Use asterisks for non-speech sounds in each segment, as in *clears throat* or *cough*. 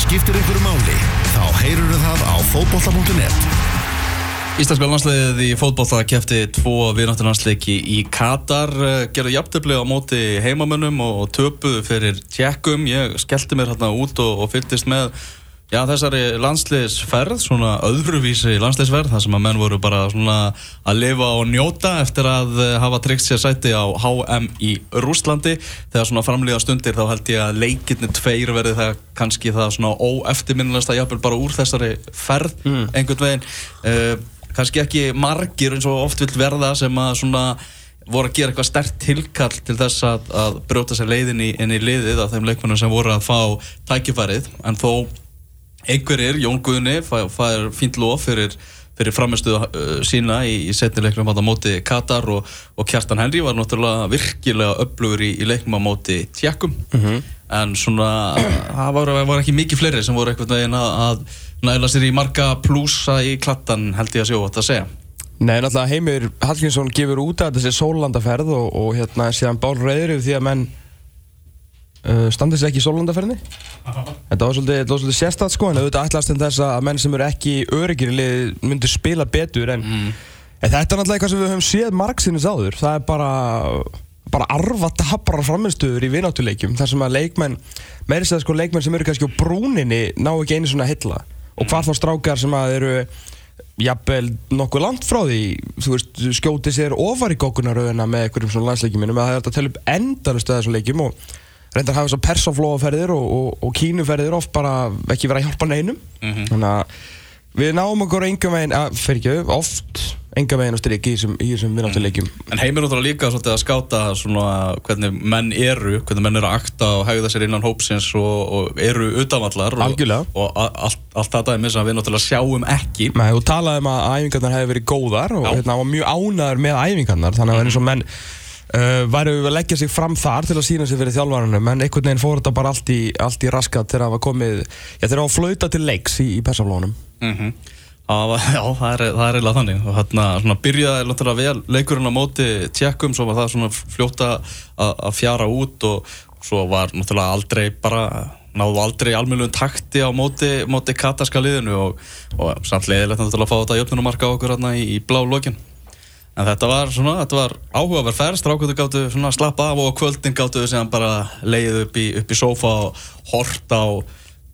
það skiptir einhverju máli, þá heyrur það á fótbolla.net. Íslenska landsliðið í fótbolla kefti tvo viðnátturlandsleiki í Katar eh, gerði jafntöfli á móti heimamönnum og töpuðu fyrir tjekkum ég skellti mér hérna út og, og fylgist með já, þessari landsliðsferð svona öðruvísi landsliðsferð þar sem að menn voru bara svona að lifa og njóta eftir að eh, hafa tryggt sér sæti á HM í Rúslandi þegar svona framlýða stundir þá held ég að leikirni tveir verði það kannski það svona óeftirminnilegsta jafnvel bara úr þessari ferð einhvern veginn. Uh, kannski ekki margir eins og oft vill verða sem að svona voru að gera eitthvað stert tilkall til þess að, að brjóta sér leiðin í, inn í liðið af þeim leikmennum sem voru að fá tækifærið. En þó einhverjir, Jón Guðni fær fínt lof fyrir, fyrir framistuðu uh, sína í, í setni leiknum á móti Katar og, og Kjartan Henry var náttúrulega virkilega upplugur í, í leiknum á móti Tjekkum en svona það var, var ekki mikið fleiri sem voru einhvern veginn að, að næla sér í marga plúsa í klattan held ég að sjó að segja. Nei, náttúrulega Heimir Hallgrímsson gefur út að þessi sólandaferð og, og hérna síðan bál reyður yfir því að menn uh, standið sér ekki í sólandaferðinni *laughs* Þetta var svolítið, svolítið sérstætt sko en auðvitað ætlast en þess að menn sem eru ekki öryggir í lið myndir spila betur en, en þetta er náttúrulega eitthvað sem við höfum séð margsinnis áður. Það er bara bara arfa dabra framistuður í vináttuleikjum þar sem að leikmenn meiri sér sko leikmenn sem eru kannski á brúninni ná ekki einu svona hilla. Og hvað þá strákar sem að eru jafnvel nokkuð langt frá því þú veist, skjóti sér ofar í gókunaröðuna með einhverjum svona landsleikjum minnum að það er hægt að tella upp endanust að þessum leikjum og reyndar hafa þessar persaflóaferðir og, og, og kínuferðir oft bara ekki verið að hjálpa neinum. Þannig að við náum okkur enga veginn, að fer ekki oft enga veginn að styrja í þessum, í þessum vinnáttuleikjum En heimir náttúrulega líka svolítið að skáta svona hvernig menn eru, hvernig menn eru að akta og hegða sér innan hópsins og, og eru utanvallar og, allt, allt þetta er með sem við náttúrulega sjáum ekki. Nei, þú talaði um að æfingarnar hefði verið góðar og hérna, var mjög ánæður með æfingarnar þannig að það er eins og menn uh, væru að leggja sig fram þar til að sína sig fyrir þjálfarunum en einhvern veginn fór þetta bara allt í, allt í raskat þegar það var komið já, þegar það var flauta til leiks í, í persaflónum. Mm var, já, það er, það er eiginlega þannig. Og hérna svona byrjaði náttúrulega vel leikurinn á móti tjekkum svo var það svona fljóta að fjara út og svo var náttúrulega aldrei bara náðu aldrei almennum takti á móti, móti katarska liðinu og, og samt leiðilegt náttúrulega að fá þetta jöfnumarka okkur hérna í, í blá lokin en þetta var svona, þetta var áhugaverð ferð. Strákuðu gáttu svona slappa af og kvöldin gáttu sem bara leiði upp í, upp í sófa og horta á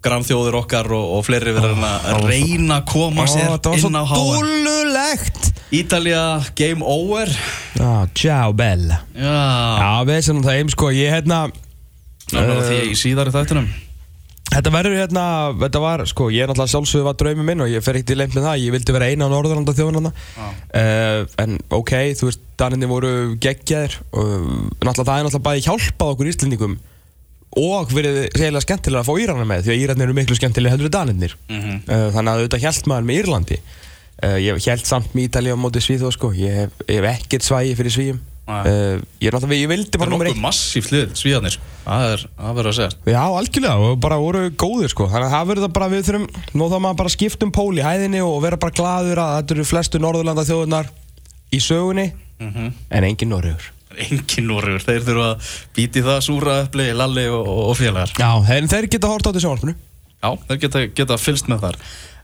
grannþjóðir okkar og, og fleiri verið að reyna að koma sér var inn á svo háan. dúllulegt Ítalía, game over. Já, ciao bella Já, Já, við sem það eim sko, ég hérna náttúrulega því í síðar í þættunum Þetta verður hérna, þetta var, sko, ég er náttúrulega sjálfsögðu var draumi minn og ég fer ekkert í leint með það, ég vildi vera eina á Norðurlanda þjóðunarna uh, En ok, þú veist, daninni voru geggjaðir og náttúrulega það er náttúrulega bæði hjálpað okkur íslendingum og verið segjulega skemmtilega að fá Írana með því að Írarnir eru miklu skemmtilega heldur en daninnir Mhm. uh, Þannig að auðvitað hjælt maður með Írlandi. Uh, Ég held samt með Ítalíu á móti Svíþó, sko, ég hef, ég hef ekkert svægi fyrir Svíum. Nei. Uh, Ég er náttúrulega, ég vildi Það bara er nummer nokkuð massíft lið, svíðanir Það er, það verður að segja. Já, algjörlega, og bara voru góðir sko. Þannig að það verður það bara við þurfum Nú þá maður bara skiptum pól í hæðinni Og vera bara gladur að þetta eru flestu Norðurlanda þjóðunar Í sögunni Mhm. En engin Norröður Engin Norröður, þeir þurfa að býti það súra uppli, lalli og, og, félagar. Já, en þeir geta hort á þessu sjónvarpinu. Já, þeir geta, geta fylst með þar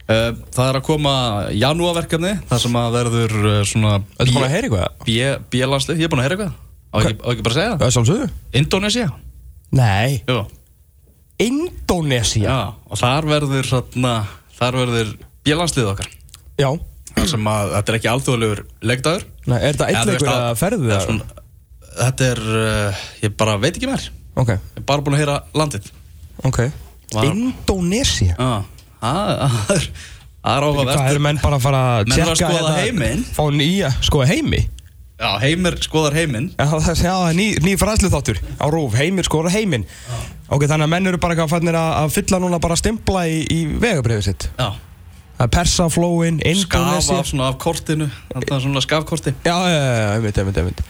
Það er að koma janúarverkefni þar sem að verður uh, svona Þetta er búin að heyra eitthvað? B-landslið, ég er búin að heyra eitthvað. Á ekki, á ekki bara að segja það? Það er sjálfsögðu. Indonesia Nei, Jú, Indonesia já, og þar verður svona, þar verður B-landslið okkar. Já, þar sem að þetta er ekki alþjóðlegur leikdagur. Nei, er þetta þú eitthvað að- ferðu það? svona- Þetta er, uh, ég bara veit ekki mér Ok, Ég er bara búin að heyra landið. Ok. Indonesia Já, það það er það er áhugavert Hvað eru menn bara að fara að Menn eru að tjekka skoða hérna- heiminn. Fá nýja, skoða heimi? Já, Heimir skoðar heiminn. Já, það já, það er ný, ný fræðslu þáttur á Rúf, heimir skora heiminn. Ok, þannig að menn eru bara eitthvað fannir að, að fylla núna bara stimpla í, í vegabriðið sitt. Já, Það er persaflóin, Indonesia skafa svona af kortinu Þetta er svona skafkorti. Já, já, já, já, einmitt, einmitt, einmitt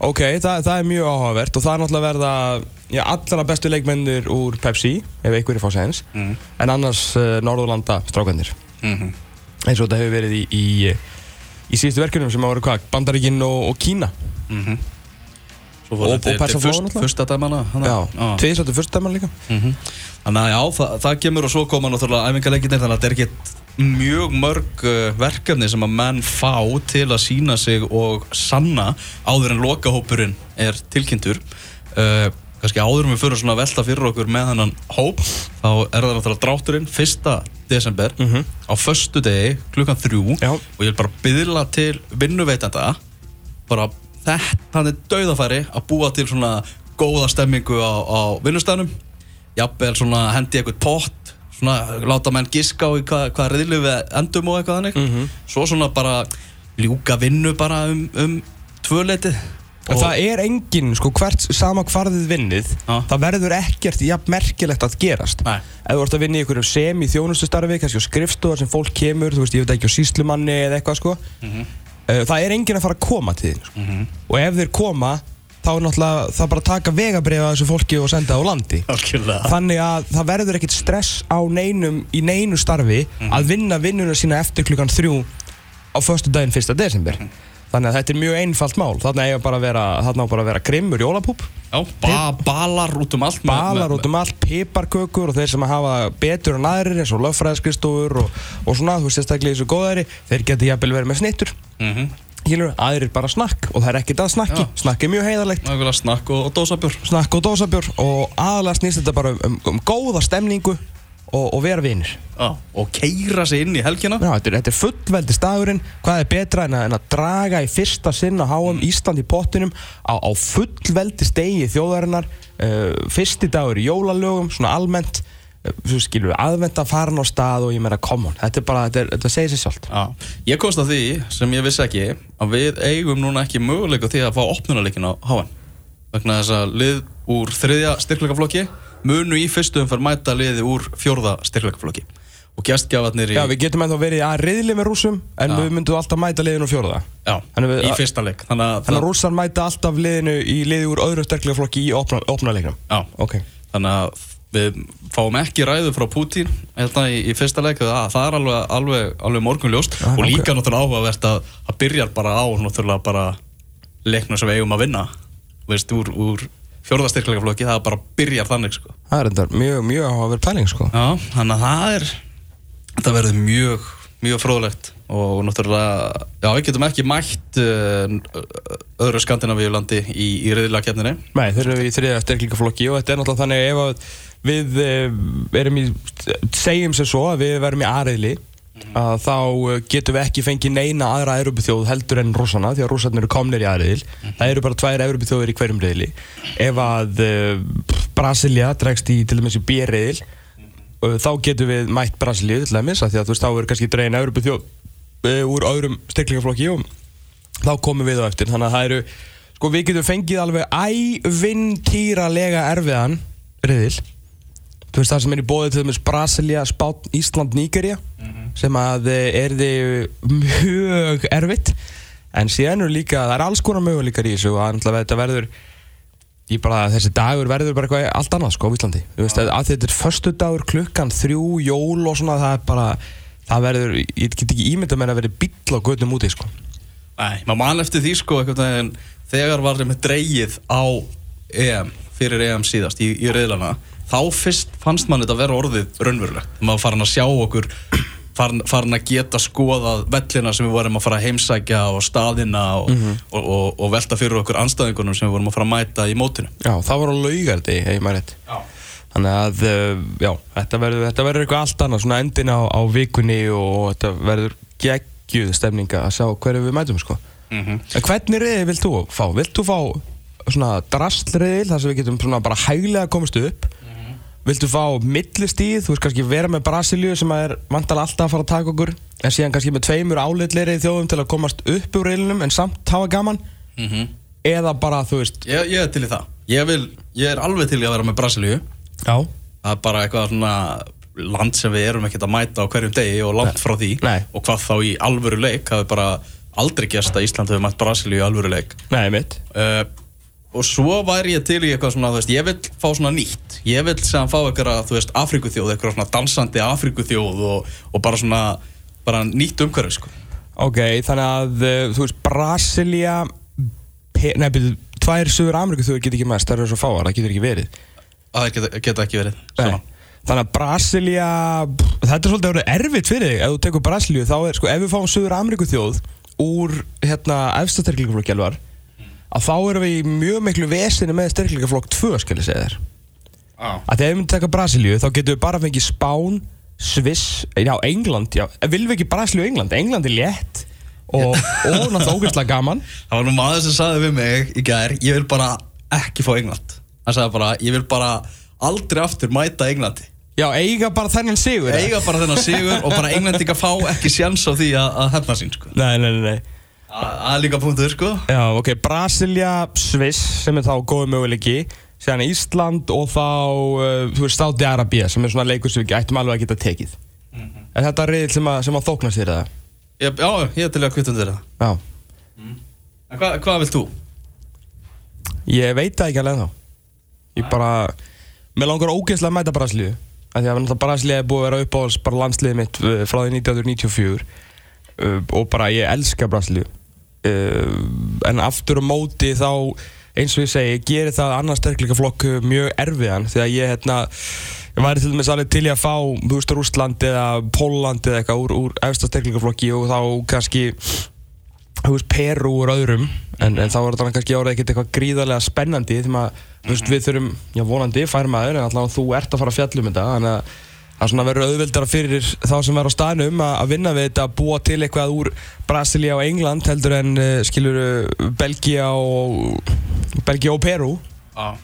Ok, það, það er mjög áhugavert og það er náttúrulega verða já, allra bestu leikmennir úr Pepsi ef einhverjir fá séns Mhm. en annars uh, Norðurlanda strákanir Mhm. eins og þetta hefur verið í, í, í síðustu verkefnum sem hafa verið hvað, Bandaríkinn og, og Kína Mhm. Svo Og- þetta og Persa til Flóa fyrst- náttúrulega. Fyrsta dæmana Já, tviðsáttu fyrst dæman líka Mhm. Þannig að já, það, það kemur og svo koma náttúrulega æfingarleikinir þannig að þetta er ekki mjög mörg uh, verkefni sem að menn fá til að sína sig og sanna áður en lokahópurinn er tilkynntur uh, kannski áður en við fyrir svona velta fyrir okkur með hennan hóp þá er það náttúrulega drátturinn 1. desember á föstu degi klukkan þrjú Já. og ég vil bara byðla til vinnuveitanda bara þetta er dauðafæri að búa til svona góða stemmingu á, á vinnustæðnum jafnvel svona hendi eitthvað pott svona láta menn giska á hvað, hvað riðlu við endum og eitthvað þannig svo svona bara ljúka vinnu bara um, um tvöleitið En það er engin, sko, hvert sama hvarðið vinnið Já. Það verður ekkert jafn merkilegt að gerast Nei. Ef þú ert að vinna í einhverjum sem í þjónustustarfi kannski á skrifstofar sem fólk kemur Þú veist, ég veit ekki á síslumanni eða eitthvað, sko Mhm. uh, Það er engin að fara að koma til þín, sko Og ef þeir koma, þá er náttúrulega Það bara að taka vegabrif af þessu fólki og senda það á landi Algjörlega Þannig að það verður ekkert stress á neinum í neinu starfi Mhm. að vinna vinnuna sína eftir klukkan þrjú á förstu daginn 1. desember Mhm. Þannig að þetta er mjög einfalt mál Þannig eiga bara að vera, þarna á bara að vera grimmur jólapúp Já, ba balar út um allt Balar út um allt, piparkökur og þeir sem hafa betur en aðrir eins og löffræðskristofur og, og svona, þú veist sérstaklega í þessu góðæri þeir geti jafnvel verið með snittur Mhm. Hílur, aðrir bara snakk og það er ekkert að snakki. Já. Snakk er mjög heiðarlegt. Snakk og, og dósabjör. Snakk og dósabjór og aðalega snýst þetta bara um, um, um góða stemningu og, og vera vinir. Já, og keira sig inn í helgina. Já, þetta er, þetta er fullveldi stagurinn Hvað er betra en að, en að draga í fyrsta sinn að HM Ísland í pottinum á, á fullveldi stegi þjóðarinnar uh, Fyrsti dagur í jólalögum, svona almennt Svo skilur við aðventa farin á stað og ég meina come on. Þetta er bara, þetta, er, þetta segir sér sjálft. Já, ég komst að því sem ég vissi ekki að við eigum núna ekki möguleika því að fá opnunarleikin á HN vegna þess að lið úr þriðja styrkleikaflokki munu í fyrstu umferð mæta liði úr fjórða styrkleikaflokki. Og gestgjafarnir í, Já, við getum ennþá verið að riðli með rússum En Já. við myndum alltaf mæta liðinu úr fjóraða já, við- í fyrsta leik. Þannig að, að rússar mæta alltaf liðinu í liði úr öðru sterklega flokki í leiknum já, Ok. Þannig að við fáum ekki ræðu frá Putin hérna í, í fyrsta leik það, það er alveg, alveg, alveg morgunljóst. Já, og líka náttúrulega áhugavert að það byrjar bara á náttúrulega bara leiknum sem við eigum að vinna. Veist, úr, úr fjórðastyrkleikaflokki það bara byrjar þannig sko. Það er enda mjög, mjög á að vera pæling sko. Já, þannig að það er þetta verður mjög mjög fróðlegt. Og náttúrulega já, við getum ekki mætt uh, öðru skandinavíulandi í, í reyðilega Nei, þeir eru í þriða sterklingaflokki og þetta er náttúrulega þannig ef að við eh, erum í, segjum sér svo að við verum í aðriðli að þá eh, getum við ekki fengið neina aðra Európa-þjóð heldur en rússana því að rússarnir eru komnir í aðriðil það eru bara tvær Európa-þjóðir í hverjum riðli. Ef að uh, Brasilia dregst í til dæmis í B-riðil uh, þá getum við mætt Brasilíu til dæmis af því að þú veist þá er kannski dregin Európa-þjóð uh, úr öðrum sterklingaflokki og þá komum við á eftir. Þannig að það eru sko við getum fengið alveg ævintýralega erfiðan riðil þú veist það sem er í bóði til dæmis Brasilia, Spán, Ísland, Nígeria sem að er þið mjög erfitt. En síðan eru líka, það er alls konar möguleikar í þessu og náttúrulega þetta verður ég bara, þessi dagur verður bara eitthvað allt annað sko á Íslandi, þú veist að, að þetta er förstu dagur klukkan, þrjú, jól og svona það er bara, það verður ég get ekki ímynda með að verði bíll á götnum úti sko. Nei, maður man eftir því sko þegar var þeim dreigið á EM, fyrir EM síðast í, í reyðlana, þá fyrst fannst mann þetta vera orðið raunverulegt maður farin að sjá okkur farin, farin að geta skoðað vellina sem við vorum að fara að heimsækja og staðina og, og, og, og velta fyrir okkur anstæðingunum sem við vorum að fara að mæta í mótinu Já, það var á laugardi, ef maður rétt. Þannig að, uh, já, þetta verður, eitthvað allt annað, svona endin á, á vikunni og þetta verður geggjuð stemninga að sjá hverju við mætum, sko. Mm -hmm. En hvernig reyði vilt þú fá? Vilt þú fá svona drastlreyðil, þar sem við getum svona bara hæglega komist upp? Viltu fá millistíð, þú veist kannski vera með Brasilíu sem er vantalega alltaf að fara að taka okkur en síðan kannski með tveimur áleitleiri þjóðum til að komast upp úr reyðlinum en samt hafa gaman? Eða bara, þú veist, ég, ég er til í það. Ég, vil, ég er alveg til í að vera með Brasilíu. Já, það er bara eitthvað svona land sem við erum ekkert að mæta á hverjum degi og langt frá því. Nei. og hvað þá í alvöru leik það er bara aldrei gæst að Ísland hefur mætt Brasilíu í alvöru leik. Nei mitt uh, og svo væri ég til í eitthvað svona þú veist, ég vil fá svona nýtt ég vil sem fá eitthvað, þú veist, Afrikuþjóð eitthvað svona dansandi Afrikuþjóð og, og bara svona, bara nýtt umhverfi sko. Ok, þannig að uh, þú veist Brasilia byrju, tvær Suður Ameríku þjóður get ekki mest, það eru svo fáar, það getur ekki verið að það geta, geta ekki verið. Þannig að Brasilia Þetta er svolítið orðið erfitt fyrir þig Ef þú tekur Brasilíu þá er sko Ef við fáum Suður Ameríku þjóð Úr hérna Að þá erum við í mjög miklu vesinni með styrkleikaflokk 2 skal ég segja þér. Ah. Að þegar við myndum taka Brasilíu Þá getum við bara fengið Spán Sviss Já, England Já, viljum við ekki Brasilíu og England? England er létt Og, og náttúrulega ógeðslega gaman. *laughs* Það var nú maður sem sagði við mig í gær Ég vil bara ekki fá England. Hann sagði bara, ég vil bara aldrei aftur mæta Englandi. Já, eiga bara þennan sigur? Eiga bara þennan sigur og bara Englendinga fá ekki sjans á því að, að hefna sín sko. Nei, nei, nei, nei Það það er líka punktur sko. Já, ok, Brasilia, Sviss sem er þá góð möguleiki síðan Ísland og þá uh, þú veist, Saudi Arabia sem er svona leikur sem við ættum alveg að geta tekið. Er þetta reyðil sem, að- sem að þóknast þér eða? Já, ég er til að kvita undir það. Já, En hva, hvað vilt þú? ég veit það ekki alveg þá Ég bara, mér langar ógeðslega að mæta Brasilíu af því að náttúrulega Brasilíu er búið að vera upp á bara landsliðið mitt uh, frá því 1994 uh, og bara ég elska Brasilíu. uh, en aftur á móti þá eins og ég segi, ég gerir það annar sterkleikaflokk mjög erfiðan. Því að ég hérna ég væri til dæmis alveg til í að fá þú veist Rústland eða Póland eða eitthvað úr, úr efsta sterkleikaflokki og þá kannski veist, Peru úr öðrum. En, en þá er þetta kannski árið ekkert eitthvað gríðarlega spennandi því að við þurfum, já vonandi, fær maður en alltaf þú ert að fara að fjalla um þetta þannig að það svona verður auðveldara fyrir þá sem verður á staðnum að, að vinna við þetta að búa til eitthvað úr Brasilia og England heldur en uh, skilur Belgia og Belgia og Peru Já.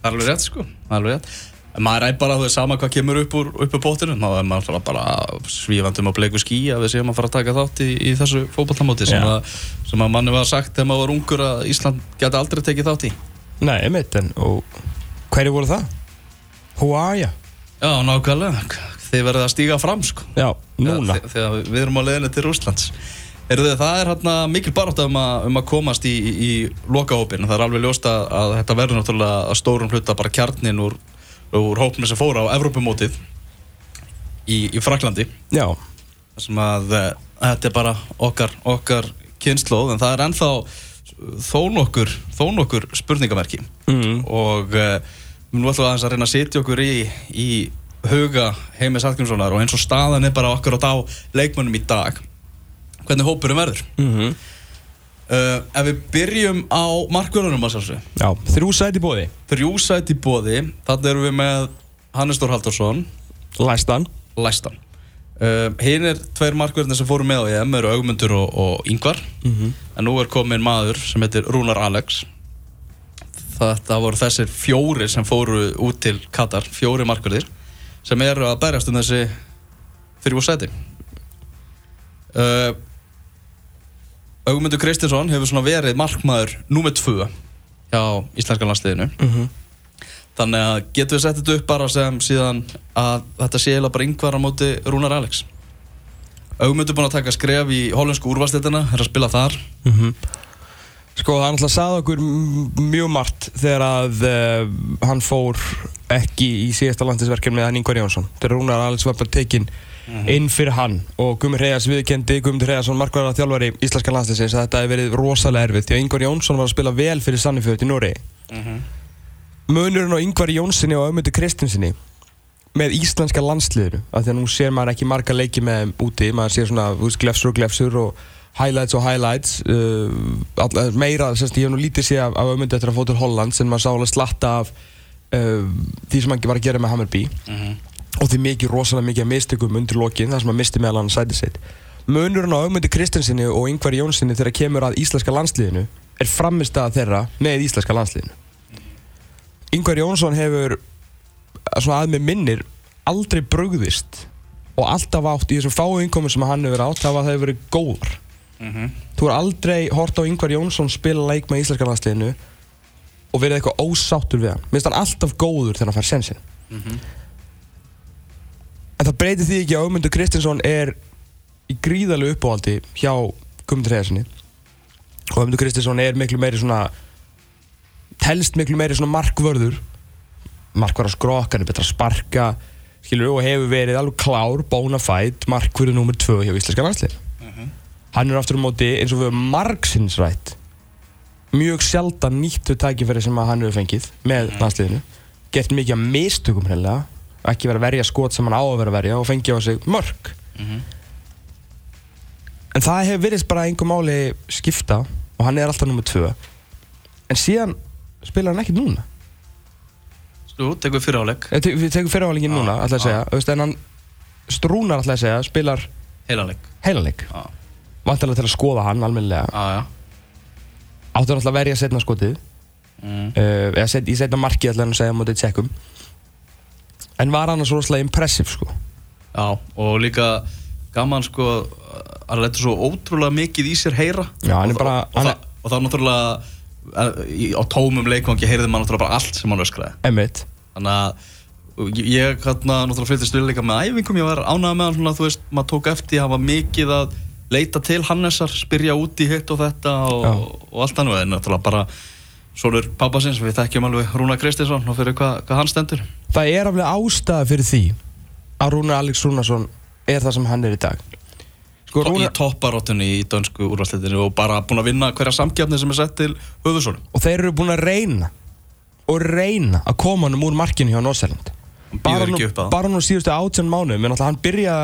Það er alveg rétt sko. Það er alveg rétt. En maður er bara, þú veist, sama hvað kemur upp úr, upp úr bóttinu þá er maður bara, bara svífandum á bleiku skí að við séum að fara að taka þátt í, í þessu fótballtamóti sem, að, sem að manni var sagt þegar maður var ungur að Ísland geti aldrei tekið þátt í. Nei, einmitt, en og hverju voru það? Are you? Já, nákvæmlega, þið verðið að stíga fram sko. Já, núna. Þegar, þegar við erum á leiðinu til Rúslands Heyrðu, það er hérna mikil barátt um, um að komast í, í, í lokahópin það er alveg ljóst að, að þetta verður náttúrulega að stórum hluta bara kjarnin úr, úr hópinu sem fór á Evrópumótið í, í Fraklandi Já, þar sem að uh, þetta er bara okkar, okkar kynnslóð en það er ennþá þó nokkur, þó nokkur spurningamerki. Mm. og uh, nú ætlum við aðeins að reyna að setja okkur í, í huga Heimis Hallgrímssonar og eins og staðan er bara okkur á þá leikmönnum í dag hvernig hópurum verður? Mm uh, ef við byrjum á markvörðunum að sjálfsög Já, þrjú sæti bóði þrjú sæti bóði þannig erum við með Hannes Þór Halldórsson. Læstan. Læstan. Uh, hinn er tveir markvörðunir sem fóru með á EM eru Augmundur og, og Yngvar Mhm. en nú er komin maður sem heitir Rúnar Alex þetta voru þessir fjóri sem fóru út til Katar, fjóri markverðir sem eru að berjast um þessi þrjú seti uh, Augmundur Kristinsson hefur svona verið markmaður númer tvö hjá íslenska landsliðinu. Mhm. þannig að getum við sett þetta upp bara sem síðan að þetta sé eiginlega bara yngvar á móti Rúnar Alex. Augmundur búinn að taka skref í hollensku úrvarsleitina er að spila þar Sko er náttúrulega sagði okkur mjög margt þegar að uh, hann fór ekki í síðasta landisverkefni með hann Ingvar Jónsson. Þegar Rúnar Alex var bara tekinn inn fyrir hann. Og Guðmur Reyðars viðkendi Guðmur Reyðarsson markvæðar þjálfari íslenska landsliðsins að þetta hefði verið rosalega erfitt því að Ingvar Jónsson var að spila vel fyrir Sannifjörð í Nóri Munurinn á Ingvar Jónssoni og Ömmundi Kristinsinni með íslenska landsliðinu af því að nú sér maður ekki marga leiki með þeim úti maður sér svona glefsur og glefsur og highlights og highlights uh, meira, semst, ég hef nú lítið sér af, af Ömmundi eftir að fóta til Hollands en maður sá alveg slatta af uh, því sem hann var að gera með Hammerby. Og því mikið, rosalega mikið að mistökum undir lokin þar sem hann misti meðal hann sætið sitt. Munurinn á Ögmundi Kristinsinni og Yngvar Jónssoni þegar kemur að íslenska landsliðinu er framistæða þeirra með íslenska landsliðinu. Yngvar Jónsson hefur svona að með minnir aldrei brugðist og alltaf átt í þessum fáu innkomum sem hann hefur átt hafa það hefur verið góðar þú er aldrei hort á Yngvar Jónsson spila leik með íslenska landsliðinu og verið eitthvað ósáttur við hann. Minnst hann alltaf góður þegar hann fær sensin En það breytir því ekki að Ögmundur Kristinsson er í gríðalegu uppáhaldi hjá Guðmundur Heiðarssoni og Ögmundur Kristinsson er miklu meiri svona telst miklu meiri svona markvörður. Skrokk, hann er betra að sparka skilur og hefur verið alveg klár bona fætt, markvörður nummer 2 hjá íslenska landslið hann er aftur á móti eins og við höfum margsinnsrætt mjög sjaldan nýttu tækifæri sem að hann hefur fengið með landsliðinu. Gert mikið af mistökum hreinlega ekki verið að verja skot sem hann á að vera að verja og fengið á sig mörg en það hefur verið bara einhver máli skipta og hann er alltaf nummið tvö. En síðan spilar hann ekkert núna. Jú, tekur fyrir áleik Eh, við tekum fyrirhálingin núna Já, alltaf að segja, veist, en hann strúnar alltaf að segja, spilar Já, vantilega til að skoða hann almennilega. Já, já. Áttur alltaf að verja setna skotið. Mm. uh, eða set, í setna markið alltaf að segja á mótið tjekkum en var hann svo rosalega impressive sko? Já, og líka gaman sko að læta svo ótrúlega mikið í sér heyra. Já, hann er og, bara- og, og, hann og það er náttúrulega eh, á tómum leikvangi heyrði maður náttúrulega bara allt sem hann öskraði. Emmitt þannig að og ég- ég hérna náttúrulega flyttist við líka með æfingum. Ég var ánægð með hann svona þú veist maður tók eftir hann var mikið að leita til Hannesar spyrja út í hitt og þetta og, og allt annað. En náttúrulega bara Sólur pappasins, við þekkjum alveg Rúna Kristinsson og fyrir hvað, hvað hann stendur. Það er alveg ástæða fyrir því að Rúnar Alex Rúnarsson er það sem hann er í dag. Sko í Rúnar, topparóttunni í dönsku úrvarsleitinu og bara búin að vinna hverja samkjafni sem er sett til höfðusónum og þeir eru búin að reyna og reyna að koma hann úr markinu hjá Norsæland Hann bara, nú, síðustu átján mánuðum en alltaf hann byrja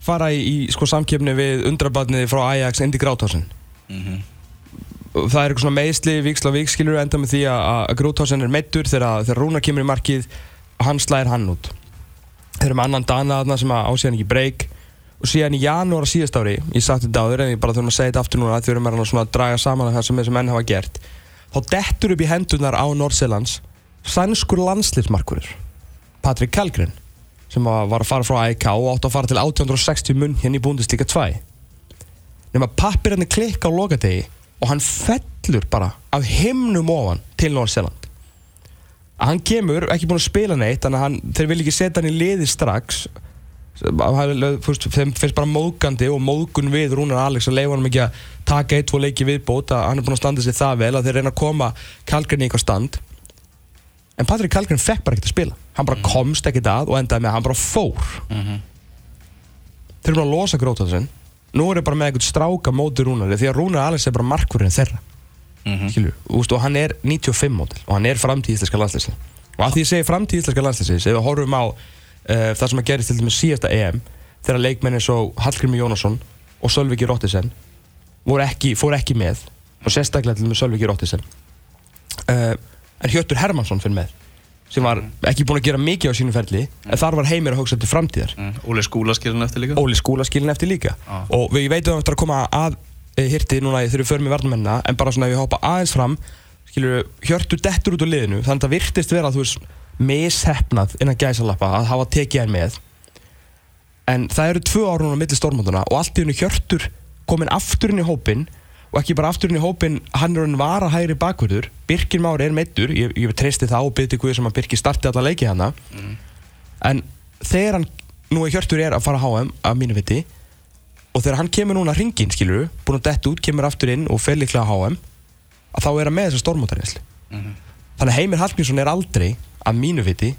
fara í, í sko, samkeppni við undrabarnið frá Ajax indi Gráthásinn Mhm. það er eitthvað svona meðsli viksla viks skilur enda með því að, Gráthásinn er meittur þegar, þegar Rúnar kemur í markið og hann slæðir hann út. Þeir eru með annan Dana sem að ásíðan ekki breyk og síðan í janúar á síðast ári ég sagt þetta áður en ég bara þurfum að segja þetta aftur núna því við erum að svona að draga saman það sem þessi menn hafa gert þá dettur upp í hendunar á Nordsjællands sænskur landslýfsmarkurur Patrik Kalgren sem var að fara frá AEK og átti að fara til 1860 munn hérna í Bundesliga 2 nema pappirinn klikka á lokadegi og hann fellur bara af himnum ofan til Nordsjælland að hann kemur, ekki búinn að spila neitt þannig að hann, þeir vil ekki setja hann í liði strax. Hann- þeim finnst bara móðgandi og móðgun við Rúnar Alex að leifa hann ekki að taka eitt, tvo leiki viðbót að hann er búinn að standa sig það vel að þeir reyna að koma Kalgren í eitthvað stand. En Patrik Kalgren fekk bara ekkert að spila hann bara komst ekkert að og endaði með að hann bara fór. Þeir eru búin að losa grótaðsinn nú er þeir bara með eitthvað stráka móti Rúnari því að Rúnar Alex er bara markverðin þeirra. Mhm. skilju, úst, og hann er 95 mótil og hann er framtíð íslenska landslýsli og að því ég segi framtíð íslenska landslýsli ef við horfum á uh, það sem að gerist til dæmis síðasta EM þegar leikmenn eins og Hallgrími Jónasson og Sölviki ekki, fór ekki með og sérstaklega til dæmis Sölviki Rottisen uh, en Hjörtur Hermansson fyrir með sem var ekki búinn að gera mikið á sínum ferli en þar var heimir að hugsa til framtíðar. Mm. Óli skúla skilin eftir líka? Óli skúla skilin eftir líka. Já. og við veitum að það eftir að koma að e, hirti núna þegar við förum í varnamennina en bara svona ef við hoppa aðeins fram skilur hjörtur dettur út úr liðinu þannig að það virtist vera þú veist mishefnað innan gæsalappa að hafa tekið hann með. En það eru tvö ára núna á milli stórmótuna og allt í hennu hjörtur komin aftur inn í hópin og ekki bara aftur inn í hópin hann er hann vara hægri bakvörður Birkir Már er meittur, ég, ég treysti það og byrti Guði sem að Birkir starti alla leiki hana. En þegar hann nú er Hjörtur er að fara að HM að mínu viti og þegar hann kemur núna hringin skilur búin að detta út, kemur aftur inn og fer líklega að HM að þá er hann með þessa stormótarreynslu þannig að Heimir Hallgrímsson er aldrei að mínu viti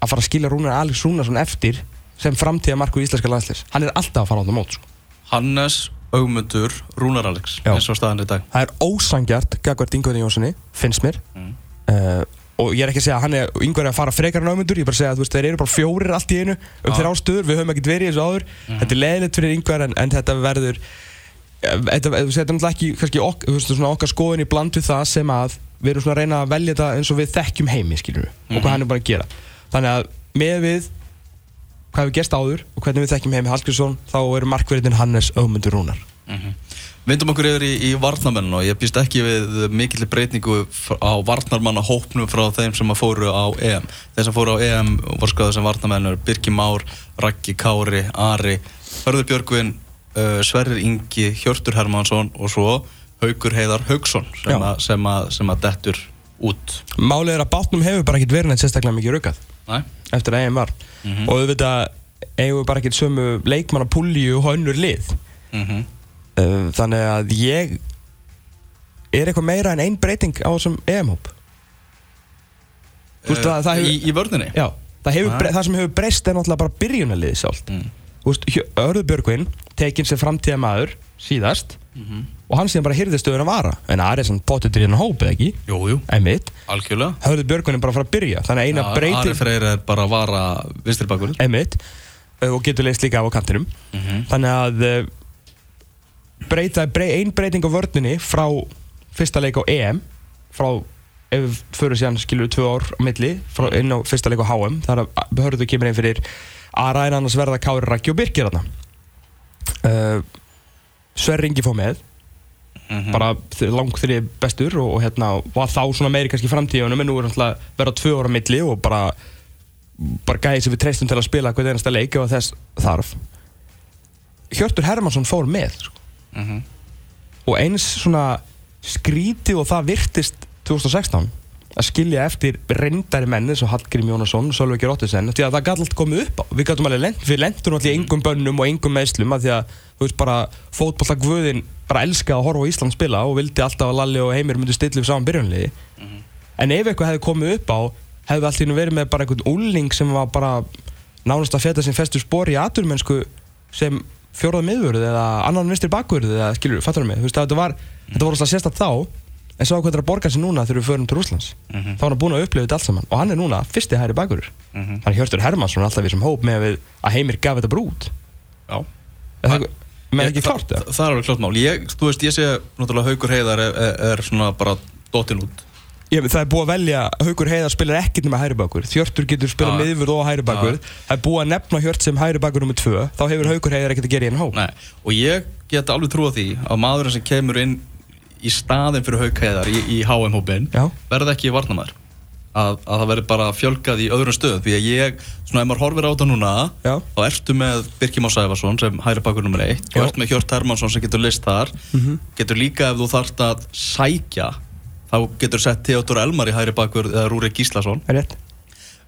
að fara að skilja Rúnar Alex Rúnarsson eftir sem framtíða marku í íslenska landsleis hann er alltaf að fara á það mót sko. Hannes, Augmundur, Rúnar Alex eins og staðan í dag. Það er ósangjart Gagvart Ingvarði Jónssoni, finnst mér. Uh, og ég er ekki að segja að hann er Ingvarði að fara frekar en ámyndur, ég er bara að segja að veist, þeir eru bara fjórir allt í einu um Já. þeirra ástöður, við höfum ekkert verið í þessu áður. Þetta er leðilegt fyrir Ingvar en, en þetta verður eh, þetta, er náttúrulega ekki kannski ok, veist, svona okkar skoðin í bland við það sem að við erum að reyna að velja þetta eins og við þekkjum heimi, skilur og hvað hann er bara að gera. Þannig að með við hvað við gerst áður og hvernig við þekkjum heimi Hallgrímsson þá eru markverðin Hannes Ögmundur Rúnar Vindum okkur yfir í, í varnarmenn og ég býst ekki við mikill breytingu f- á varnarmanna hópnum frá þeim sem fóru á EM. Þeir sem fóru á EM voru skoðað sem varnarmenn eru Birki Már, Raggi Kári, Ari, Hörður Björgvin, uh, Sverrir Ingi, Hjörtur Hermansson og svo Haukur Heiðar Haugsson sem, að- sem, að- sem að dettur út. Málið er að bátnum hefur bara ekkert verið neitt sérstaklega mikið rukað Næ? Eftir að EM var. Og auðvitað eigum við bara ekkert sömu leikmanna púlju og önnur lið. Mm Uh, þannig að ég er eitthvað meira en ein breyting á þessum EM-hóp. Það hefur- í, í vörðinni? Já, það, hefur, Ah. það sem hefur breyst er náttúrulega bara byrjunarliði sjálft. Mm. Björgvin tekinn sem framtíða maður síðast og hann síðan bara hyrði stöðun að vara. En Ari svona potið til hérna hópið ekki? Jú, jú, einmitt, algjörlega. Höfðu Björgvin bara fara að byrja. Þannig að eina Já, breyti Ari Freyr er bara að vara vinstirbakur einmitt. Uh, og getur leist líka á kantinum. Mhm. þannig að uh, breyta, brey, ein breyting á vörninni frá fyrsta leik á EM frá ef við fyrir síðan við tvö ár á milli frá inn á fyrsta leik á HM þar að hörðu kemur inn fyrir Ara en annars verða Kári Rækki og Birkir uh, Sverri Ingi fóð með Mhm. bara lang þrið bestur og, og hérna var þá svona meiri kannski framtíðunum en nú er náttúrulega verða tvö ára milli og bara bara gæði sem við treystum til að spila hvern einasta leik og þess þarf Hjörtur Hermansson fór með sko. Mhm. og eins svona skrítið og það virtist 2016 að skilja eftir reyndari menni svo Hallgrim Jónasson, Sölveig Róttisen því að það gæti allt komið upp við gætum alveg lent, við lentum allir í engum bönnum og engum meðslum að því að þú veist bara fótballta guðin bara elskaði að horfa á Ísland spila og vildi alltaf að Lalli og Heimir myndi stilla upp saman byrjunliði en ef eitthvað hefði komið upp á hefði allt í nú verið með bara einhvern úlning sem var bara nánast að feta sem festu spor í aturmennsku sem fjórað miðvörð eða annan en svo hvað er að borga sig núna þegar við förum til Rúslands Mhm. þá er hann búin að upplifa þetta allt saman. Og hann er núna fyrsti hæri bakvörður Mhm. hann Hjörtur Hermansson er alltaf við sem hóp með við, að Heimir gaf þetta brút Já. Er það, með ekki klárt það, það? er alveg klárt mál. Ég, Þú veist, ég sé náttúrulega Haukur Heiðar er, er, svona bara dottin út. Ég, það er búið að velja, Haukur Heiðar spilar ekkert nema hæri bakur, Hjörtur getur spilað miðvörð og hæri bakur, það er búið að nefna Hjört sem hæri bakur nummið tvö, þá hefur Haukur Heiðar ekkert að gera í einn hóp. Nei, og ég get alveg trúa því að maðurinn sem kemur inn í staðin fyrir Hauk Heiðar í, í HM-hópin verði ekki varnamæður að, að það verði bara fjölgað í öðrum stöðum því að ég, svona ef maður horfir á þetta núna Já. þá ertu með Birkir Már Sæfarsson sem hæri bakur eitt Já. og ertu með Hjört Hermansson sem getur list þar Mhm. getur líka ef þú þarft að sækja þá getur sett Theodor Elmar í hæri bakur eða Rúri Gíslason?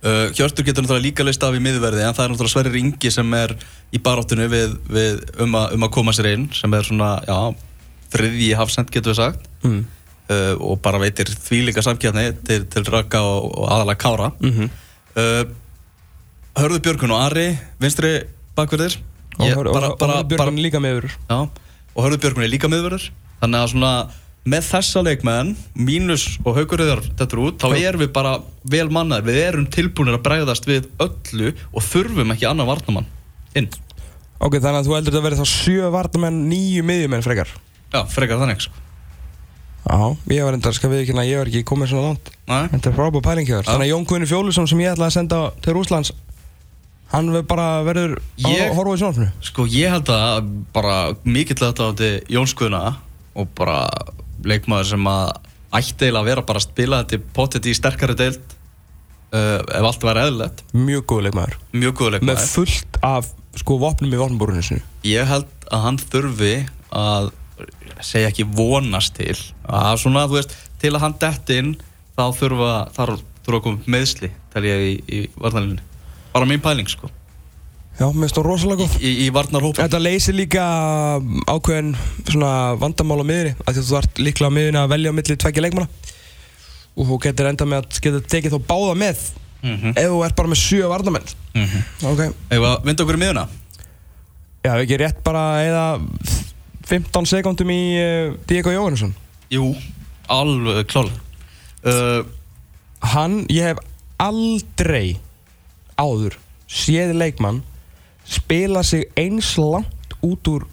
Uh, Hjörtur getur náttúrulega líka leist af í miðverði en það er náttúrulega Sverri Ringi sem er í baráttunni við, við um, a, um að koma sér inn sem er svona, já, þriðji hafsend getur við sagt. Mm. uh, og bara veitir þvílíka samkjarni til, til Raka og, og aðalega Kára. Mm uh, Hörðu Björgun og Ari vinstri bakverðir. Og og- og Hörður Björgun líka miðvörður. Já, og Hörður Björgun er líka miðverður þannig að svona með þessa leikmenn mínus og hauguröðar þetta er út, þá erum við bara vel mannaðir, við erum tilbúinir að bregðast við öllu og þurfum ekki annan varnamann inn, Ok, þannig að þú heldur að verði þá sjö varnamenn, nýju miðjumenn frekar. Já, frekar þannig sko. Já, ég var enda, skal við ekki, ég var ekki komið svona langt. Nei, Þetta er frábæð pæling hjá þér. Já. Þannig að Jón Guðni Fjólusson sem ég ætlaði að senda til Rúslands, hann verður bara verður Ég- að horfa í sjónarfinu. sko ég held að bara mikill þetta átti Jónskuðna og bara leikmaður sem að ætti eiginlega að vera bara að spila þetta pottet í sterkari deild uh, ef allt væri eðlilegt Mjög góð leikmaður. mjög góð Með leikmaður fullt af, sko, vopnum í vopnbúrinu sinu. ég held að hann þurfi að segja ekki vonast til að svona, þú veist, til að hann detti inn þá þurfa þarf þurfa að koma meðsli tel ég í, í varnarlinni bara mín pæling sko. Já, mér finnst það rosalega góð. í, í varnarhópa Þetta leysir líka ákveðin svona vandamál á því að þú ert líklega á miðunni að velja á milli tveggja leikmanna. Og þú getur enda með að geta tekið þá báða með mm -hmm. ef þú ert bara með sjö varnamenn Ok. Ef að vinda okkur í miðuna Já, ekki rétt bara eða 15 sekundum í uh, Diego Jóhannesson? Jú, alveg klálega. Uh, Hann, ég hef aldrei áður séð leikmann spila sig eins langt út úr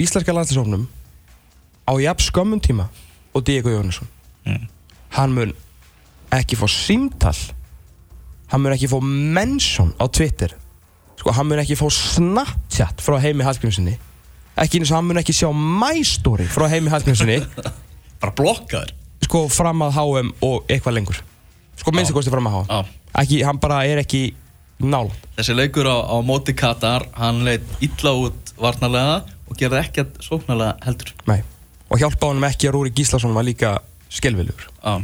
íslenska landslýsofnum á jafn skömmun tíma og Diego Jóhannesson. Mm. hann mun ekki fá símtal. Hann mun ekki fá mention á Twitter. Sko, hann mun ekki fá Snapchat frá Heimi Hallgrímssoni ekki eins og hann mun ekki sjá My Story frá Heimi Hallgrímssoni *laughs* bara blokkaður? Sko fram að HM og eitthvað lengur. Sko minnstu kosti fram að HM Já. ekki, hann bara er ekki nála þessi leikur á, á móti Katar hann leitt illa út varnarlega og gerði ekkert sóknarlega heldur. Nei. og hjálpa honum ekki að Rúri Gíslason var líka skelvilegur Já.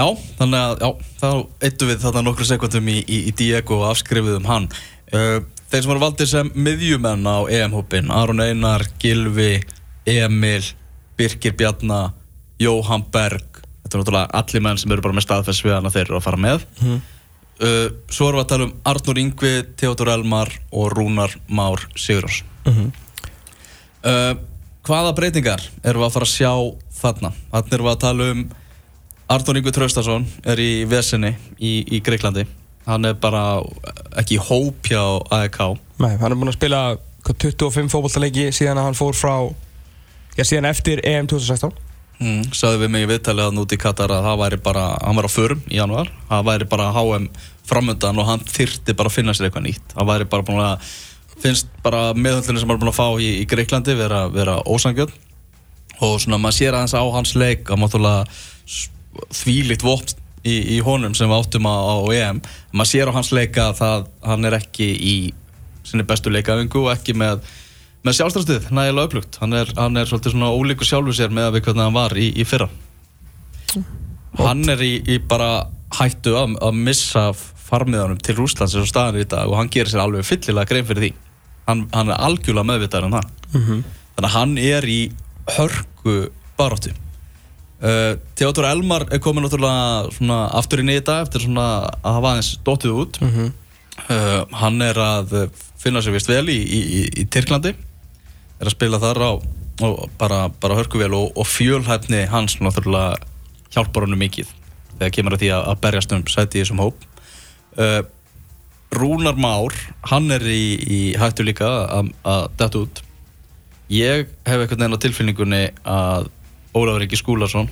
Já, þannig að, já, þá eittu við þarna nokkru sekundum í, í, í Diego og afskrifuðum hann. Uh, þeir sem voru valdir sem miðjumenn á EM-hópin, Aron Einar, Gilvi, Emil, Birkir Bjarnar, Jóhann Berg, þetta er náttúrulega allir menn sem eru bara með staðfess við hann að þeir eru að fara með. Mhm. Uh, svo erum við að tala um Arnur Yngvi, Theodor Elmar og Rúnar Már Sigurðars. Mhm. Uh, hvaða breytingar erum við að fara að sjá þarna? Þannig erum við að tala um Arnur Ingur Traustason er í vesinni í, í Greiklandi hann er bara ekki í hóp hjá AEK Nei, hann er búinn að spila hvað, 25 fótballtaleiki síðan að hann fór frá já, síðan eftir EM 2016 mm. sagði við mig í viðtalið hann út í Katar að það væri bara, hann var á förum í januar, það væri bara HM framöndan og hann þyrti bara að finna sér eitthvað nýtt. Hann væri bara búinn að finnst bara meðhundlinni sem hann er búinn að fá í, í Greiklandi vera, vera ósangjörn og svona maður sér aðeins á hans leik að máttúrulega þvílitt vopn í, í honum sem við áttum á, á EM. Maður sér á hans leika að hann er ekki í sinni bestu leikaðingu og ekki með, með sjálfstæðstuð nægilega upplugt, hann er, hann er svolítið svona ólíku sjálfu sér með að við hvernig hann var í, í fyrra. Hann er í, í bara hættu að, að missa farmiðanum til Rúslands eins og staðan í dag og hann gerir sér alveg fyllilega grein fyrir því. Hann, hann er algjörlega meðvitaður en það. Þannig að hann er í hörku baróttu uh, Theodor Elmar er komin náttúrulega svona aftur inn í þetta eftir svona að hafa aðeins dóttið út. Uh, hann er að finna sér vist vel í, í, í, í Tyrklandi. Er að spila þar á og bara, bara hörku vel og, og fjölhæfni hans náttúrulega hjálpar honum mikið þegar kemur að því að, að berjast um sæti í þessum hóp. Uh, Rúnar Már hann er í, í hættu líka að detta út. Ég hef veginn á tilfinningunni að Ólafur Ingi Skúlason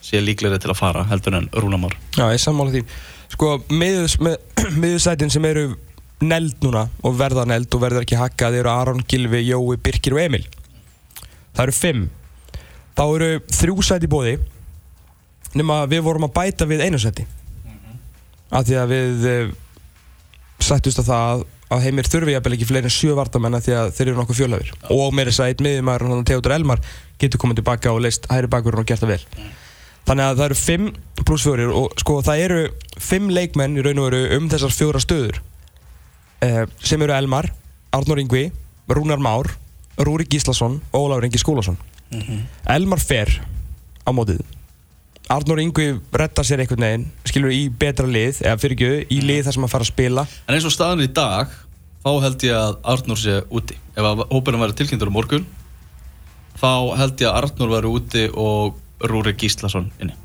sé líklegri til að fara heldur en Rúnar Már. Já, ég sammála því. Sko, miðursætin *clears throat* sem eru neld núna og verða neld og verða ekki hakkað eru Aron, Gilvi, Jói, Birkir og Emil. Það eru fimm. Þá eru þrjú sæti bóði nema við vorum að bæta við einu sæti. Af því að við uh, sættust að það að heimir þurfi jafnvel ekki fleiri en sjö vardamenn af því að þeir eru nokkuð fjölöfur og meira miðjumæður hann Theodor Elmar getur komið tilbaka og leist hæri bakurinn og gert það vel. Þannig að það eru fimm pluss fjórir og sko það eru fimm leikmenn í raun og veru um þessar fjóra stöður. Uh, sem eru Elmar, Arnur Ingvi Rúnar Már, Rúri Gíslason og Ólafur Ingi Skúlason. Elmar fer á mótið. Arnur Ingvi rettar sér einhvern veginn skilur í betra lið, eða fyrir ekki í lið þar sem hann fara að spila. En eins og staðan í dag þá held ég að Arnur sé úti. Ef hópurinn væri tilkynntur á morgun þá held ég að Arnur væri úti og Rúri Gíslason inni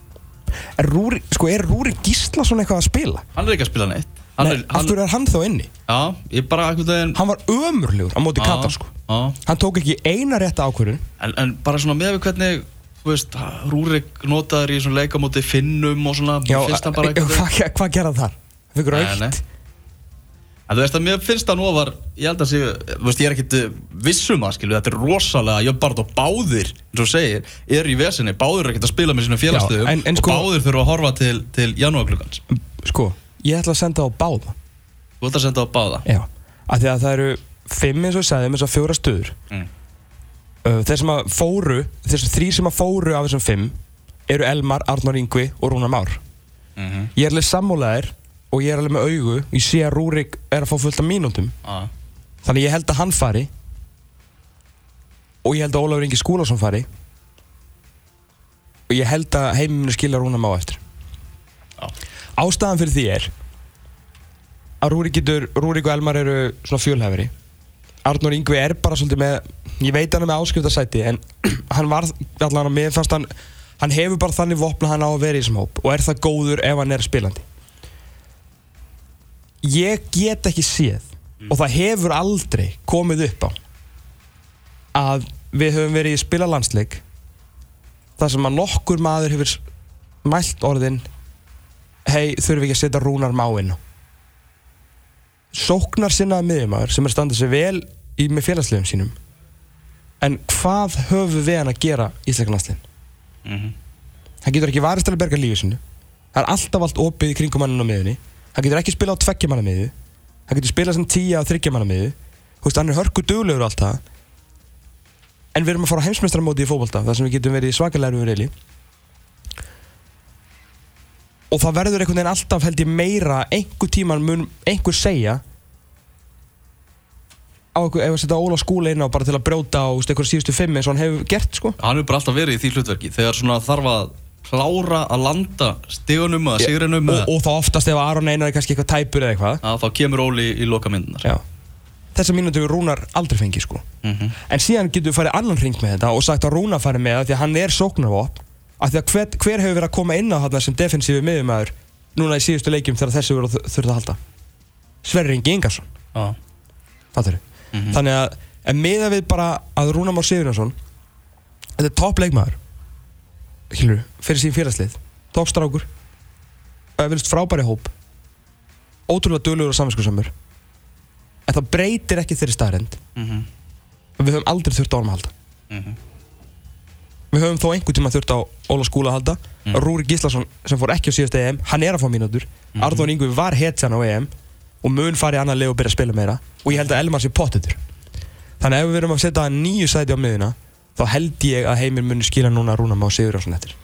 Er Rúri, sko, er Rúri Gíslason eitthvað að spila? Hann er ekki að spila neitt hann Nei, er, hann, aftur er hann þá inni Já, ég bara einhvern veginn Hann var ömurlegur á móti Já, Katar sko já. Hann tók ekki eina rétta ákvörðun en, en bara svona með við hvernig þú veist, Rúrik notaður í svona leikamóti Finnum og svona Já, finnst hann bara *laughs* eh, einhvern veginn hvað hva gerði hann þar? Hann Fikk Nei, nei. En þú veist að mér finnst það nú að var, ég held að sé, þú veist, ég er ekkit eh, viss um það, skilu, þetta er rosalega, ég bara og báðir, eins og segir, er í vesinni, báðir er ekkit að spila með sínum félagstöðum en- en og sko- báðir þurfa að horfa til, til janúarklukkans. Sko, ég ætla að senda á báða Þú ætla að senda á báða. Já Af því að það eru fimm eins og ég sagði með þessar fjóra stöður Mm. uh, Þeir sem að fóru Þessar þrý sem að fóru af þessum fimm Eru Elmar, Arnór Ingvi og Rúnar Már Mm Ég er Og ég er alveg með augu Ég sé að Rúrik er að fá fullt af mínútum. Ah. Þannig ég held að hann fari. Og ég held að Ólafur Ingi Skúlason fari. Og ég held að heiminu skilja Rúnar Má eftir. Já. Ástæðan fyrir því er að Rúrik getur, Rúrik og Elmar eru svona fjölhæfari. Arnór Ingvi er bara svolítið með ég veit hann er með áskriftarsæti en *clears throat* hann var allan að mér fannst hann hann hefur bara þannig vopna hann á að vera í þessum hóp og er það góður ef hann er spilandi ég get ekki séð og það hefur aldrei komið upp á að við höfum verið í spila landsleik þar sem að nokkur maður hefur mælt orðin hei, þurfum við ekki að setja rúnar máinn sóknar sinnaði miðjumæður sem er standað sér vel í, með félagslegum sínum en hvað höfum við hann að gera í Ísleikarlandslegin? Mm hann getur ekki varist að berga lífið sinu það er alltaf allt opið í kringum manninn á miðunni hann getur ekki spilað á tveggja manna miðu hann getur spilað sem tíja á þryggja manna miðu þú veist, hann er hörku duglegur og allt það. En við erum að fara á heimsmeistaramóti í fótbolta þar sem við getum verið svakalega við reyli. Og það verður einhvern veginn alltaf held ég meira einhver tíman mun einhver segja á einhver, ef að setja Óla skúla inn á bara til að brjóta á þú veist, einhver síðustu fimm eins og hann hefur gert sko. Hann hefur bara alltaf verið í því hlutverki þegar svona þarf að klára að landa stigunum eða sigrinum og, og þá oftast ef Aron Einar er kannski eitthvað tæpur eða eitthvað. Að þá kemur Óli í loka myndunar. Já. þessa við Rúnar aldrei fengi sko. en síðan getur við farið annan ring með þetta og sagt að Rúnar farið með það því að hann er sóknarvopn. Af því að hver, hver hefur verið að koma inn á þarna sem defensífi miðumæður núna í síðustu leikjum þegar þessi voru að þurfa að halda? Sverri Ingi Ingarsson. Já, fattur þannig að en miða við bara að Rúnar Már Sigurjónsson þetta er topp leikmaður Hildur, fyrir sín félagslið. Topp strákur og vilst frábæri hóp. Ótrúlega duglegur og samvinskusamur en það breytir ekki þeirri staðrend Mhm. við höfum aldrei þurft á honum að halda. Við höfum þó einhvern tíma þurft á Óla Skúla að halda. Rúri Gíslason sem fór ekki á síðast EM hann er að fá mínútur. Mm Arðón Ingvi var hetjan á EM og mun fari í annan leið og byrja að spila meira. Og ég held að Elmar sé pottitur þannig að ef við verum að setja nýju sæti á miðuna þá held ég að heimir muni skila núna Rúna Má Sigurjónsson eftir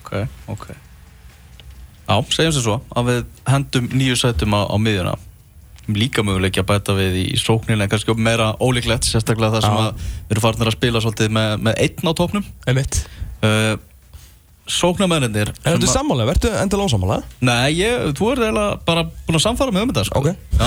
ok, ok Já, segjum sem svo að við hendum nýju sætum á, á miðjuna líka möguleiki að bæta við í sóknina en kannski meira ólíklegt, sérstaklega það sem að við erum farin að spila svolítið með, með einn á Emitt uh, Sóknarmennir Er þetta sammála? Vertu endala ósammála? Nei, ég, þú er eiginlega bara búin að samfara með um þetta sko. Ok.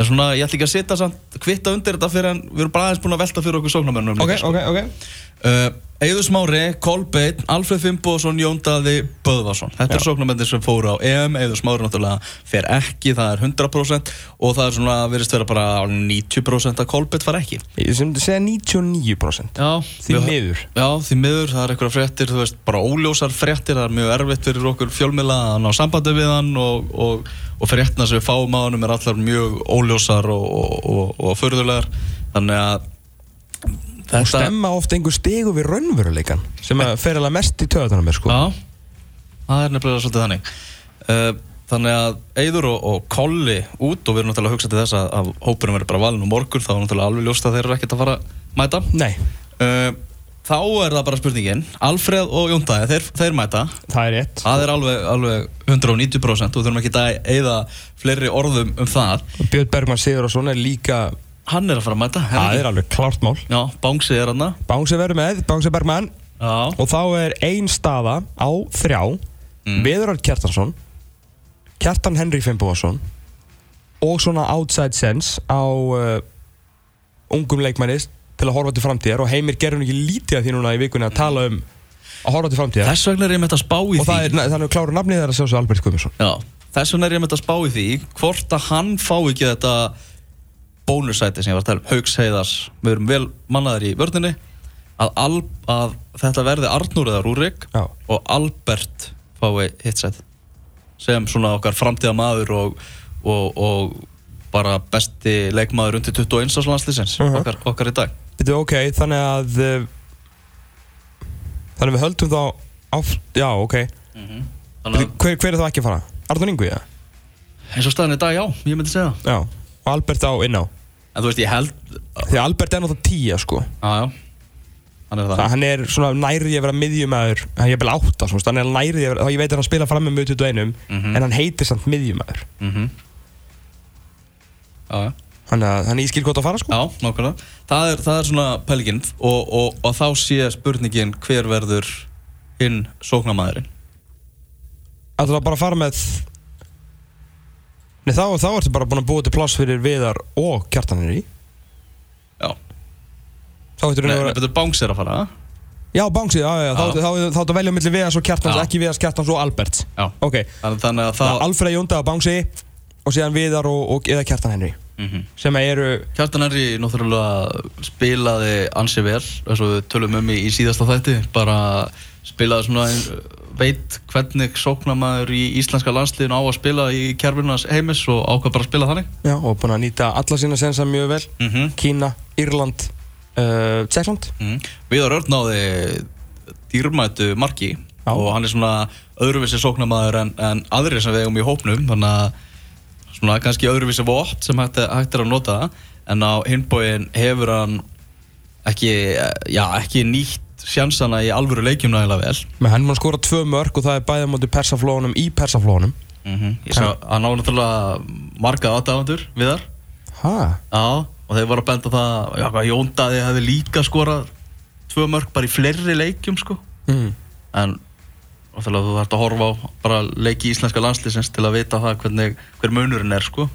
En svona, ég ætla ekki að setja samt kvitta undir þetta fyrir en við erum bara aðeins búin að velta fyrir okkur sóknarmennum Ok, líka, sko. ok, ok Uh, Eður Smári, Kolbeinn, Alfred Fimboðsson, Jón Daði, Böðvarsson. Þetta er sóknarmennir sem fóru á EM. Eður Smári náttúrulega fer ekki, það er 100% og það er svona, verðist vera bara 90% að Kolbeinn far ekki. Ég sem myndi segja 99% Já, Því miður. Já, því miður, það er einhverja fréttir, þú veist, bara óljósar fréttir Það er mjög erfitt fyrir okkur fjölmiðla að ná sambandi við hann og, og, og fréttina sem við fáum á hann er allar mjög óljósar og, og, og, og förðulegar Þannig að Og stemma oft einhver stegu við raunveruleikan sem fer alveg mest í töðunum mér sko. Já, það er nefnilega svolítið þannig. Uh, Þannig að Eyður og, og Kolli út og við erum náttúrulega að hugsa til þess að, að hópurinn verður bara valin og morgun þá er náttúrulega alveg ljóst að þeir eru ekkert að fara að mæta. Nei, uh, Þá er það bara spurningin. Alfreð og Jóndæði, þeir, þeir mæta. Það er rétt. Það er alveg, alveg 190% og þurfum ekki að eyða fleiri orðum um það. Björn Bergman Sigurðarsson er líka Hann er að fara að mæta Það er alveg klárt mál. Já, Bángsi er hann Bánsi verður með, Bánsi Bergman. Já, Og þá er ein staða á þrjá. Mm. Viðurard Kjartansson Kjartan Henry Fimboðarsson Og svona outside sense á uh, ungum leikmanni til að horfa til framtíðar. Og Heimir gerur ekki lítið af því núna í vikunni að tala um að horfa til framtíðar. Þess vegna er ég með að spá í og því það er, þannig að klára nafnið þeirra að sjá svo Albert Guðmundsson. Já, þess vegna er ég með að spá í því hvort að hann fá ekki þetta bónusæti sem ég var að tala um Hauks Heiðars, við erum vel mannaðar í vörninni að, Al, að þetta verði Arnúr eða Rúrik Já. og Albert fái hitt sæti sem svona okkar framtíða maður og, og, og bara besti leikmaður undir 21 ás landslýsins Mhm. okkar, okkar í dag Þetta er ok, þannig að uh, Þannig að við höldum þá áf, Já, ok Þannig að hver, hver er þá ekki að fara? Arnur Ingu, já? eins og staðan í dag, já, ég myndi segja það Já Og Albert á inná En þú veist, ég held Því að Albert er náttúrulega tíja, sko. Já, já. Hann er það. Það, hann er svona nærið að vera miðjumæður Hann er vel átta, svona, hann er nærið að vera þá Ég veit að hann spila fram með mjög 21 Mhm. En hann heitir samt miðjumæður mm Já, já. Þannig að í skil gott að fara, sko. Já, nákvæmlega. Það er, það er svona pælingin og, og, og þá sé spurningin hver verður hinn sóknamaðurinn. Það er bara að fara með Nei, þá, þá ertu bara búin að búa til pláss fyrir Viðar og Kjartanir í Já. Þá ertu Nei, að vera betur Banks er að fara. Já, Bángsið, já, já, þá Já. þá- þá- þá ertu að velja millir Viðars og Kjartans, Já. ekki Viðars, Kjartans og Alberts Já. Ok, Þannig, þannig að það það... Alfred Jónda og Bángsi og síðan Viðar og, og eða Kjartan Henry Mm sem eru Kjartan Henry náttúrulega spilaði ansi vel, eins og við tölum um í, í síðasta þætti. Bara spilaði svona, ein- veit hvernig sóknamaður í íslenska landsliðinu á að spila í kjærfinnas heimis og ákvað bara að spila þannig. Já, og búin að nýta alla sína sensa mjög vel Mm Kína, Írland, uh, Tjekkland Mm. Viðar Örn náði dýrmætu marki Já. og hann er svona öðruvísi sóknamaður en, en aðrir sem við eigum í hópnum þannig að svona kannski öðruvísi vótt sem hægt, hægt er að nota en á hinbóin hefur hann ekki, já, ekki nýtt sjansana í alvöru leikjum nægilega vel. Með hann mann skora tvö mörg og það er bæða mútið persaflónum í persaflónum mm Ég sá, hann á náttúrulega marga aðdáðandur viðar Hæ? Já, og þeir voru að benda það já, hvað Jón Daði hefði líka skorað tvö mörg bara í fleiri leikjum sko. Mm. en náttúrulega þú þarfst að horfa á bara leiki íslenska landslýsins til að vita það hvernig, hver munurinn er sko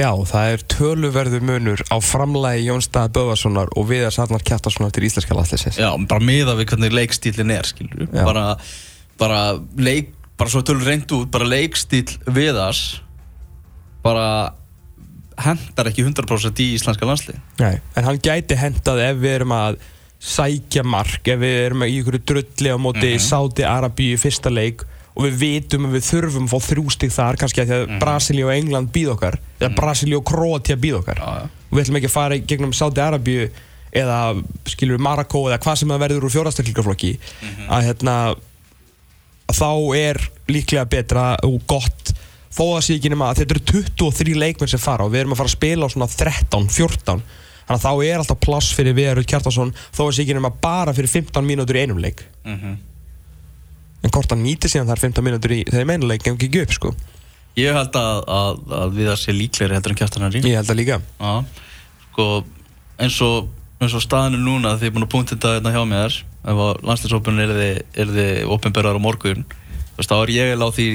Já, það er töluverður munur á framlægi Jónstað Böðarssonar og Viðar Sarnar Kjartarssonar til íslenska landsleisins. Já, bara miða við hvernig leikstílinn er, skilur Já. bara, bara leik, bara svo tölur reynd út, bara leikstíl viðars bara hendar ekki 100% í íslenska landslið Nei, en hann gæti hendað ef við erum að sækja mark, ef við erum í ykkur drulli á móti mm Sáti Arabíu fyrsta leik og við vitum að við þurfum að fá þrjú stig þar kannski að því að Brasilíu og England býð okkar. Eða Brasilíu og Kroatia býð okkar. Já, já. og við ætlum ekki að fara gegnum Sáti Arabíu eða skilur við Marokko eða hvað sem það verður úr fjórastaklingarflokki að hérna að þá er líklega betra og gott þó að sé ekki nema að þetta eru 23 leikmenn sem fara og við erum að fara að spila á svona 13, 14 þannig að þá er alltaf pláss fyrir Viðarud Kjartason þó að sé ekki nema bara fyrir 15 mínútur í einum leik en hvort hann nýti síðan þar 15 mínútur í þeim einu leik gengur ekki upp sko. Ég held að, að, að við það sé líklegri heldur en kjartanari ég held að líka. Já, sko eins og, eins og staðinu núna því ég er búin að punkta þetta hérna hjá mér ef að landslýsópunum er þið, er þið opinberðar á morgun þú veist, þá er ég á því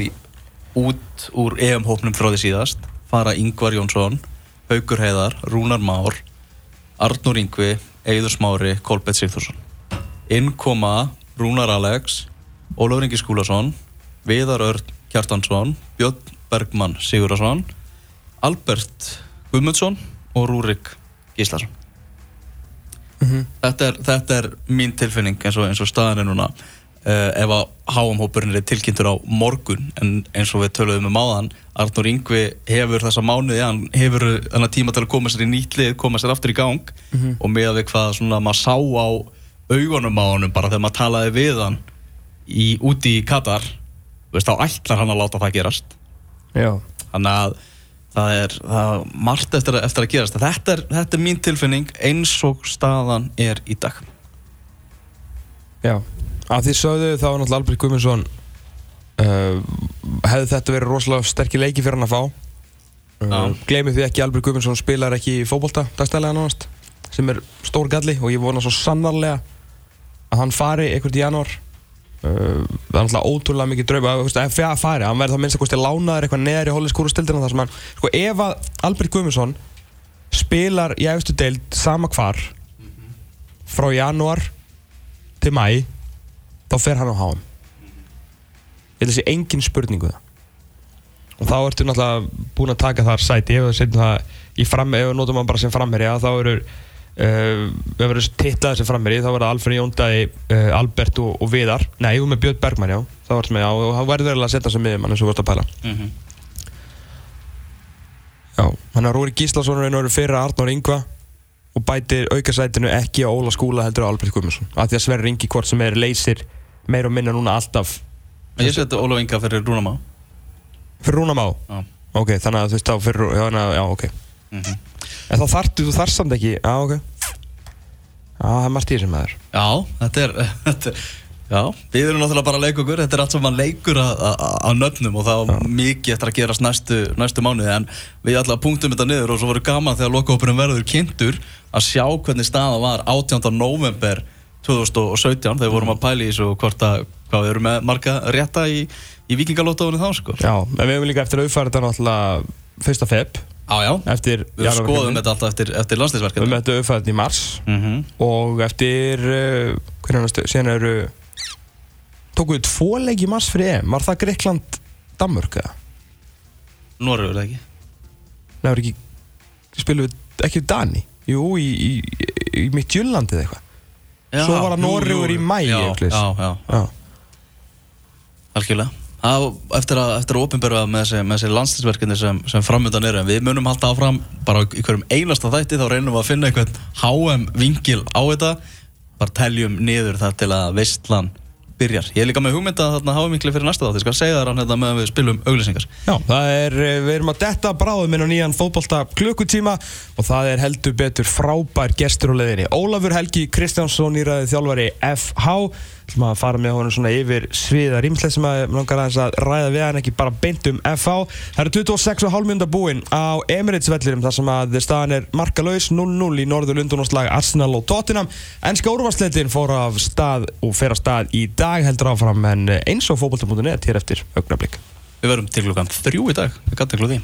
út úr EM-hópnum frá því síðast. Fara Ingvar Jónsson Haugur Heiðar, Rúnar Már Arnur Ingvi, Eiður Smári Kolbett Sigþórsson. Innkoma Rúnar Alex Ólafur Ingi Skúlason Viðar Örn Kjartansson Björn Bergmann Sigurðarsson Albert Guðmundsson og Rúrik Gíslason. Þetta, er, þetta er mín tilfinning eins og, eins og staðan er núna. Uh, ef að HM-hópurinn er tilkynntur á morgun en eins og við töluðum um áðan Arnur Ingvi hefur þessa mánuði hann hefur þennan tíma til að koma sér í nýtlið koma sér aftur í gang. Og með við hvað svona maður sá á augunum á honum bara þegar maður talaði við hann í, úti í Katar veist, þá ætlar hann að láta það gerast. Já. þannig að það er, það margt eftir, eftir að gerast. Þetta er, þetta er mín tilfinning eins og staðan er í dag. Já, að því sögðu þá var náttúrulega Albert Guðmundsson uh, hefði þetta verið rosalega sterkir leiki fyrir hann að fá? Uh, Já. Gleimið því ekki Albert Guðmundsson spilar ekki í fótbolta dagstælega nánast sem er stór galli og ég vona svo sannarlega að hann fari einhvert í janúar það er náttúrulega ótrúlega mikið draum. Að, þú veist, ef það fari, hann verður þá minnst að kosti lánaður eitthvað neðar í hóliskúrustildina þar sem hann sko ef að Albert Guðmundsson spilar í efstu deild sama hvar frá janúar til mæ þá fer hann á háum ég held að sé engin spurningu það. Og þá ertu náttúrulega búin að taka þar sæti. Ef við setjum það í fram ef við notum hann bara sem framherja þá eru uh, ef við verðum titlað sem framherji þá verður Alfred Jóndæði, uh, Albert og, og Viðar. Nei, þú með Björn Bergman já. Þá ertu með, já, og hann verður eiginlega að setja sem miðjumann eins og þú vorst að pæla. Já, hann er Rúri Gíslason og einu fyrir Arnór Ingva og bætir aukasætinu ekki á Óla Skúla heldur á Albert Guðmundsson af því að Sverri Ingi hvort sem er leysir meir og minna núna alltaf. Ég seti Ólaf Inga fyrir Rúnamá fyrir Rúnam á Já. ok, þannig að þú veist þá fyrir já, já ok Mhm. en þá þartu, þú þarst samt ekki. Já ok. Já, það er margt í þessum maður. Já, þetta er, *laughs* þetta er já, við erum náttúrulega bara okkur. Þetta er allt saman leikur að- að að nöfnum og það var mikið eftir að gerast næstu, næstu mánuði. En við alltaf punktum þetta niður og svo voru gaman þegar lokahópurinn verður kynntur að sjá hvernig staða var 18. november 2017 þegar við vorum að pæla í og hvort að hvað við erum með marga rétta í, í vikingalótafunni þá sko. Já, en við hefum líka eftir að auðfæra þetta náttúrulega fyrsta feb Já, já, eftir við skoðum þetta alltaf eftir, eftir við landslýsverkefni þetta auðfæra þetta í mars. Mm -hmm. og eftir uh, hvernig hann stöð, síðan eru tókuðu tvo leiki í mars fyrir EM. Var það Greikland Danmörk eða? Norður það ekki? Nei, var ekki spilum við ekki við Dani? Jú, í, í, í, mitt Jyllandið eitthvað. Já, Svo var það jú, í maí, Já, einhvers. já, já, Já, algjörlega Það á- Eftir að, að opinbera með þessi, með þessi landslýsverkefni sem, sem framöndan eru en við munum halda áfram bara í hverjum einasta þætti þá reynum við að finna einhvern HM vingil á þetta bara teljum niður það til að veistlan byrjar. Ég er líka með hugmynda að þarna HM vingli fyrir næsta þátt, ég skal segja þar hann þetta með að við spilum auglýsingar. Já, það er, eh, við erum að detta bráðum inn á nýjan fótbolta klukkutíma og það er heldur betur frábær gestur á leiðinni. Ólafur Helgi Kristjánsson íræði þjálfari FH ætlum að fara með honum svona yfir sviða rýmslega sem að langar aðeins að ræða við hann ekki bara beint um FH. Það eru 26,5 minúta búinn á Emirates vellirum þar sem að staðan er markalaus 0-0 í norður Lundunarslag Arsenal og Tottenham. Ennska úrvarsleitin fór af stað og fer af stað í dag heldur áfram en eins og fótbolta.net hér eftir augnablík. Við verum til klukkan þrjú í dag, við gætum því.